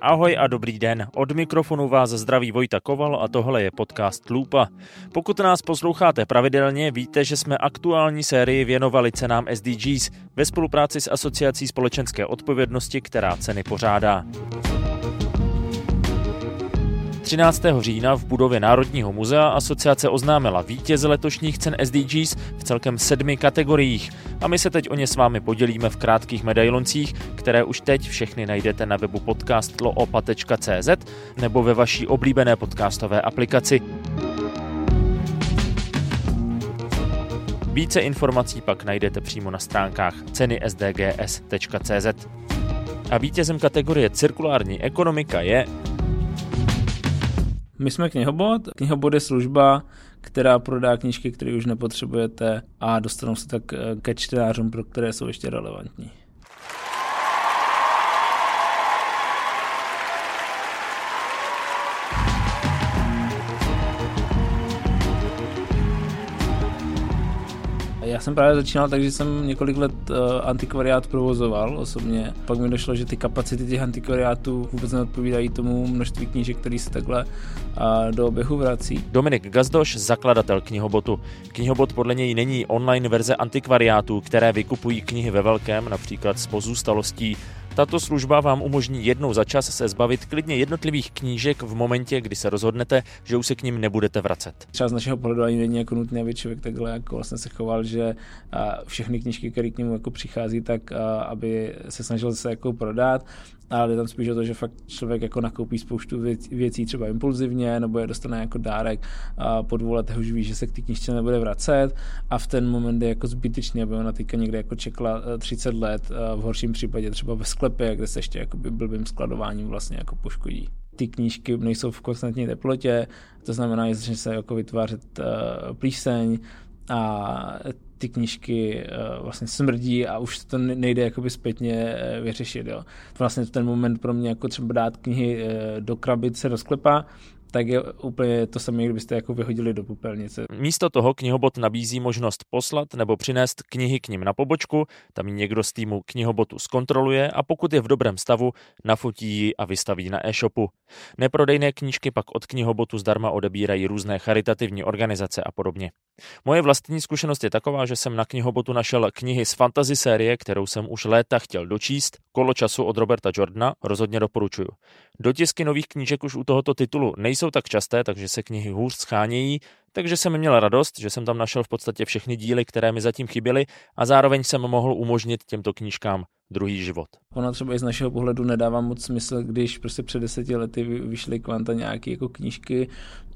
Ahoj a dobrý den. Od mikrofonu vás zdraví Vojta Koval a tohle je podcast Lupa. Pokud nás posloucháte pravidelně, víte, že jsme aktuální sérii věnovali cenám SDGs ve spolupráci s Asociací společenské odpovědnosti, která ceny pořádá. 13. října v budově Národního muzea asociace oznámila vítěze letošních cen SDGs v celkem sedmi kategoriích a my se teď o ně s vámi podělíme v krátkých medailoncích, které už teď všechny najdete na webu podcastloopa.cz nebo ve vaší oblíbené podcastové aplikaci. Více informací pak najdete přímo na stránkách cenysdgs.cz. A vítězem kategorie cirkulární ekonomika je my jsme knihobot. Knihobot je služba, která prodá knížky, které už nepotřebujete a dostanou se tak eh, ke čtenářům, pro které jsou ještě relevantní. Já jsem právě začínal tak, že jsem několik let uh, antikvariát provozoval osobně. Pak mi došlo, že ty kapacity těch antikvariátů vůbec neodpovídají tomu množství knížek, který se takhle uh, do oběhu vrací. Dominik Gazdoš, zakladatel knihobotu. Knihobot podle něj není online verze antikvariátů, které vykupují knihy ve velkém, například z pozůstalostí tato služba vám umožní jednou za čas se zbavit klidně jednotlivých knížek v momentě, kdy se rozhodnete, že už se k ním nebudete vracet. Třeba z našeho pohledu ani není jako nutné, aby člověk takhle jako vlastně se choval, že všechny knížky, které k němu jako přichází, tak aby se snažil se jako prodat, ale jde tam spíš o to, že fakt člověk jako nakoupí spoustu věcí třeba impulzivně, nebo je dostane jako dárek a po dvou letech už ví, že se k té knižce nebude vracet. A v ten moment je jako zbytečný, aby ona teďka někde jako čekla 30 let, v horším případě třeba ve sklepě, kde se ještě jako blbým skladováním vlastně jako poškodí. Ty knížky nejsou v konstantní teplotě, to znamená, že se jako vytvářet uh, plíseň a ty knížky uh, vlastně smrdí a už to nejde jakoby zpětně uh, vyřešit. Jo. Vlastně ten moment pro mě jako třeba dát knihy uh, do krabice, do sklepa, tak je úplně to samé, kdybyste jako vyhodili do popelnice. Místo toho knihobot nabízí možnost poslat nebo přinést knihy k ním na pobočku, tam někdo z týmu knihobotu zkontroluje a pokud je v dobrém stavu, nafotí ji a vystaví na e-shopu. Neprodejné knížky pak od knihobotu zdarma odebírají různé charitativní organizace a podobně. Moje vlastní zkušenost je taková, že jsem na knihobotu našel knihy z fantasy série, kterou jsem už léta chtěl dočíst. Kolo času od Roberta Jordana rozhodně doporučuju. Dotisky nových knížek už u tohoto titulu nejsou tak časté, takže se knihy hůř schánějí, takže jsem měl radost, že jsem tam našel v podstatě všechny díly, které mi zatím chyběly a zároveň jsem mohl umožnit těmto knížkám druhý život. Ono třeba i z našeho pohledu nedává moc smysl, když prostě před deseti lety vyšly kvanta nějaké jako knížky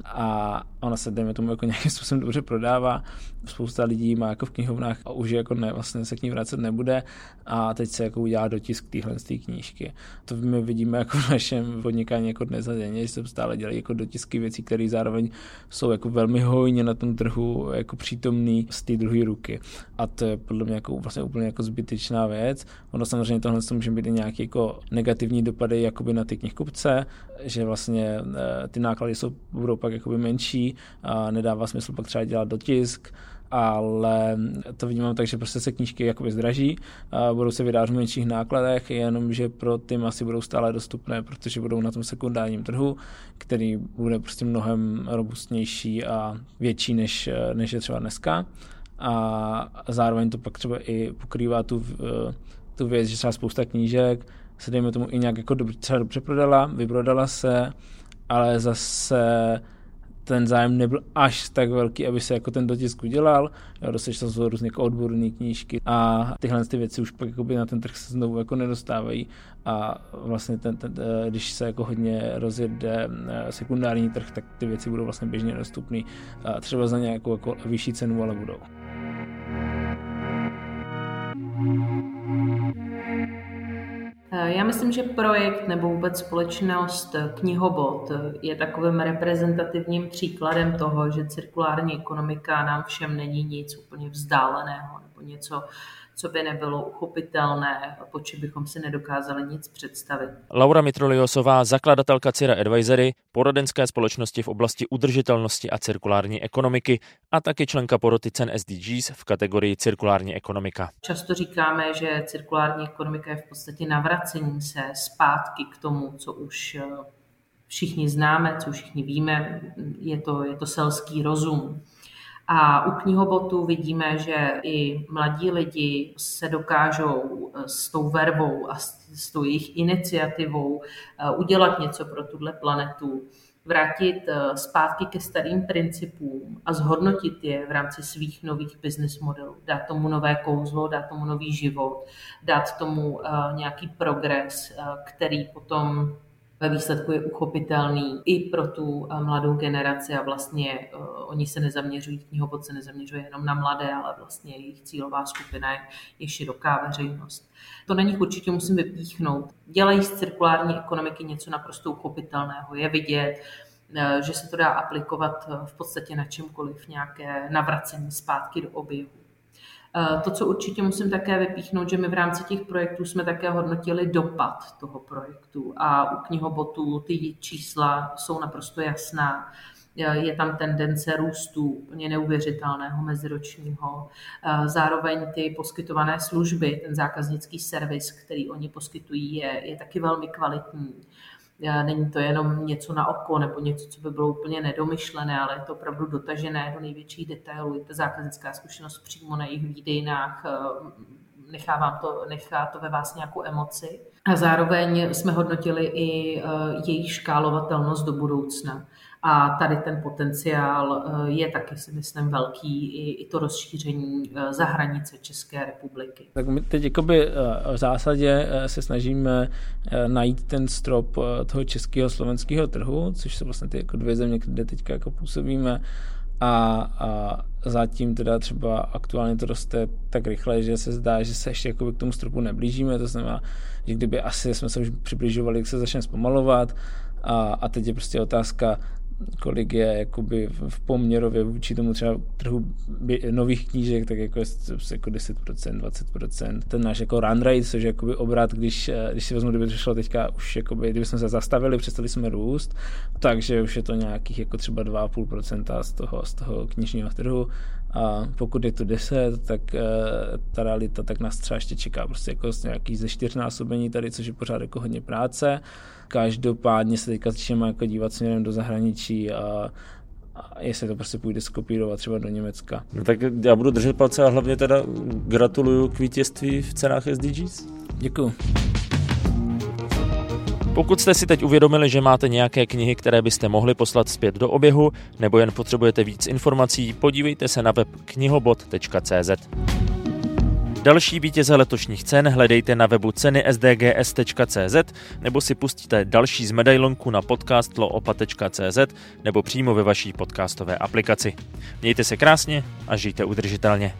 a ona se, dejme tomu, jako nějakým způsobem dobře prodává. Spousta lidí má jako v knihovnách a už jako ne, vlastně se k ní vracet nebude a teď se jako udělá dotisk téhle té knížky. To my vidíme jako v našem podnikání jako dnes a denně, že se stále dělají jako dotisky věcí, které zároveň jsou jako velmi hojně na tom trhu jako přítomný z té druhé ruky. A to je podle mě jako vlastně úplně jako zbytečná věc. Ono samozřejmě tohle může být i nějaké jako negativní dopady jakoby na ty knihkupce, že vlastně eh, ty náklady jsou, budou pak jakoby menší a nedává smysl pak třeba dělat dotisk, ale to vnímám tak, že prostě se knížky jakoby zdraží, a budou se vydávat v menších nákladech, jenomže pro ty masy budou stále dostupné, protože budou na tom sekundárním trhu, který bude prostě mnohem robustnější a větší než, než je třeba dneska. A zároveň to pak třeba i pokrývá tu, tu věc, že třeba spousta knížek se dejme tomu i nějak jako dobře, třeba dobře prodala, vyprodala se, ale zase ten zájem nebyl až tak velký, aby se jako ten dotisk udělal. Jo, dost to jsou různé jako odborné knížky a tyhle ty věci už pak na ten trh se znovu jako nedostávají a vlastně ten, ten, eh, když se jako hodně rozjede eh, sekundární trh, tak ty věci budou vlastně běžně dostupné třeba za nějakou jako vyšší cenu, ale budou. Já myslím, že projekt nebo vůbec společnost Knihobot je takovým reprezentativním příkladem toho, že cirkulární ekonomika nám všem není nic úplně vzdáleného nebo něco, co by nebylo uchopitelné, po čem bychom si nedokázali nic představit. Laura Mitroliosová, zakladatelka Cira Advisory, poradenské společnosti v oblasti udržitelnosti a cirkulární ekonomiky a taky členka poroty cen SDGs v kategorii cirkulární ekonomika. Často říkáme, že cirkulární ekonomika je v podstatě navracení se zpátky k tomu, co už eh, všichni známe, co všichni víme, je to, je to selský rozum. A u knihobotu vidíme, že i mladí lidi se dokážou eh, s tou vervou a s tou jejich iniciativou eh, udělat něco pro tuhle planetu, vrátit eh, zpátky ke starým principům a zhodnotit je v rámci svých nových business modelů, dát tomu nové kouzlo, dát tomu nový život, dát tomu nějaký progres, který potom ve výsledku je uchopitelný i pro tu eh, mladou generaci a vlastně uh, oni se nezaměřují, knihobot se nezaměřuje jenom na mladé, ale vlastně jejich cílová skupina je, je široká veřejnost. To na nich určitě musím vypíchnout. Dělají z cirkulární ekonomiky něco naprosto uchopitelného. Je vidět, uh, že se to dá aplikovat v podstatě na čemkoliv, nějaké navracení zpátky do oběhu. Eh, to, co určitě musím také vypíchnout, že my v rámci těch projektů jsme také hodnotili dopad toho projektu a u knihobotu ty čísla jsou naprosto jasná. Eh, je tam tendence růstu úplně neuvěřitelného meziročního. Eh, zároveň ty poskytované služby, ten zákaznický servis, který oni poskytují, je, je taky velmi kvalitní. Není to jenom něco na oko nebo něco, co by bylo úplně nedomyšlené, ale je to opravdu dotažené do největších detailů. Je to zákaznická zkušenost přímo na jejich výdejnách, eh, nechá, vám to, nechá to ve vás nějakou emoci. A zároveň jsme hodnotili i eh, jejich škálovatelnost do budoucna. A tady ten potenciál eh, je taky, si myslím, velký, i, i to rozšíření eh, za hranice České republiky. Tak my teď jakoby v zásadě se snažíme najít ten strop toho českého slovenského trhu, což jsou vlastně ty jako dvě země, kde teďka jako působíme. A, a zatím teda třeba aktuálně to roste tak rychle, že se zdá, že se ještě k tomu stropu neblížíme, to znamená, že kdyby asi jsme se už přibližovali, jak se začne zpomalovat. A, a teď je prostě otázka, kolik je jakoby v poměrově vůči tomu třeba trhu nových knížek, tak jako jako 10%, 20%. Ten náš jako run rate, což je jakoby obrat, když, eh, když si vezmu, kdyby to šlo teďka už jakoby, kdyby jsme se zastavili, přestali jsme růst, takže už je to nějakých jako třeba 2,5% z toho, z toho knižního trhu a pokud je to 10, tak e, ta realita tak nás třeba ještě čeká prostě jako nějaký ze čtyřnásobení tady, což je pořád jako hodně práce. Každopádně se teďka začneme jako dívat směrem do zahraničí a, a jestli to prostě půjde skopírovat třeba do Německa. No tak já budu držet palce a hlavně teda gratuluju k vítězství v cenách SDGs. Děkuju. Pokud jste si teď uvědomili, že máte nějaké knihy, které byste mohli poslat zpět do oběhu, nebo jen potřebujete víc informací, podívejte se na web knihobot.cz. Další vítěze letošních cen hledejte na webu ceny sdgs.cz nebo si pustíte další z medailonku na podcastloopa.cz nebo přímo ve vaší podcastové aplikaci. Mějte se krásně a žijte udržitelně.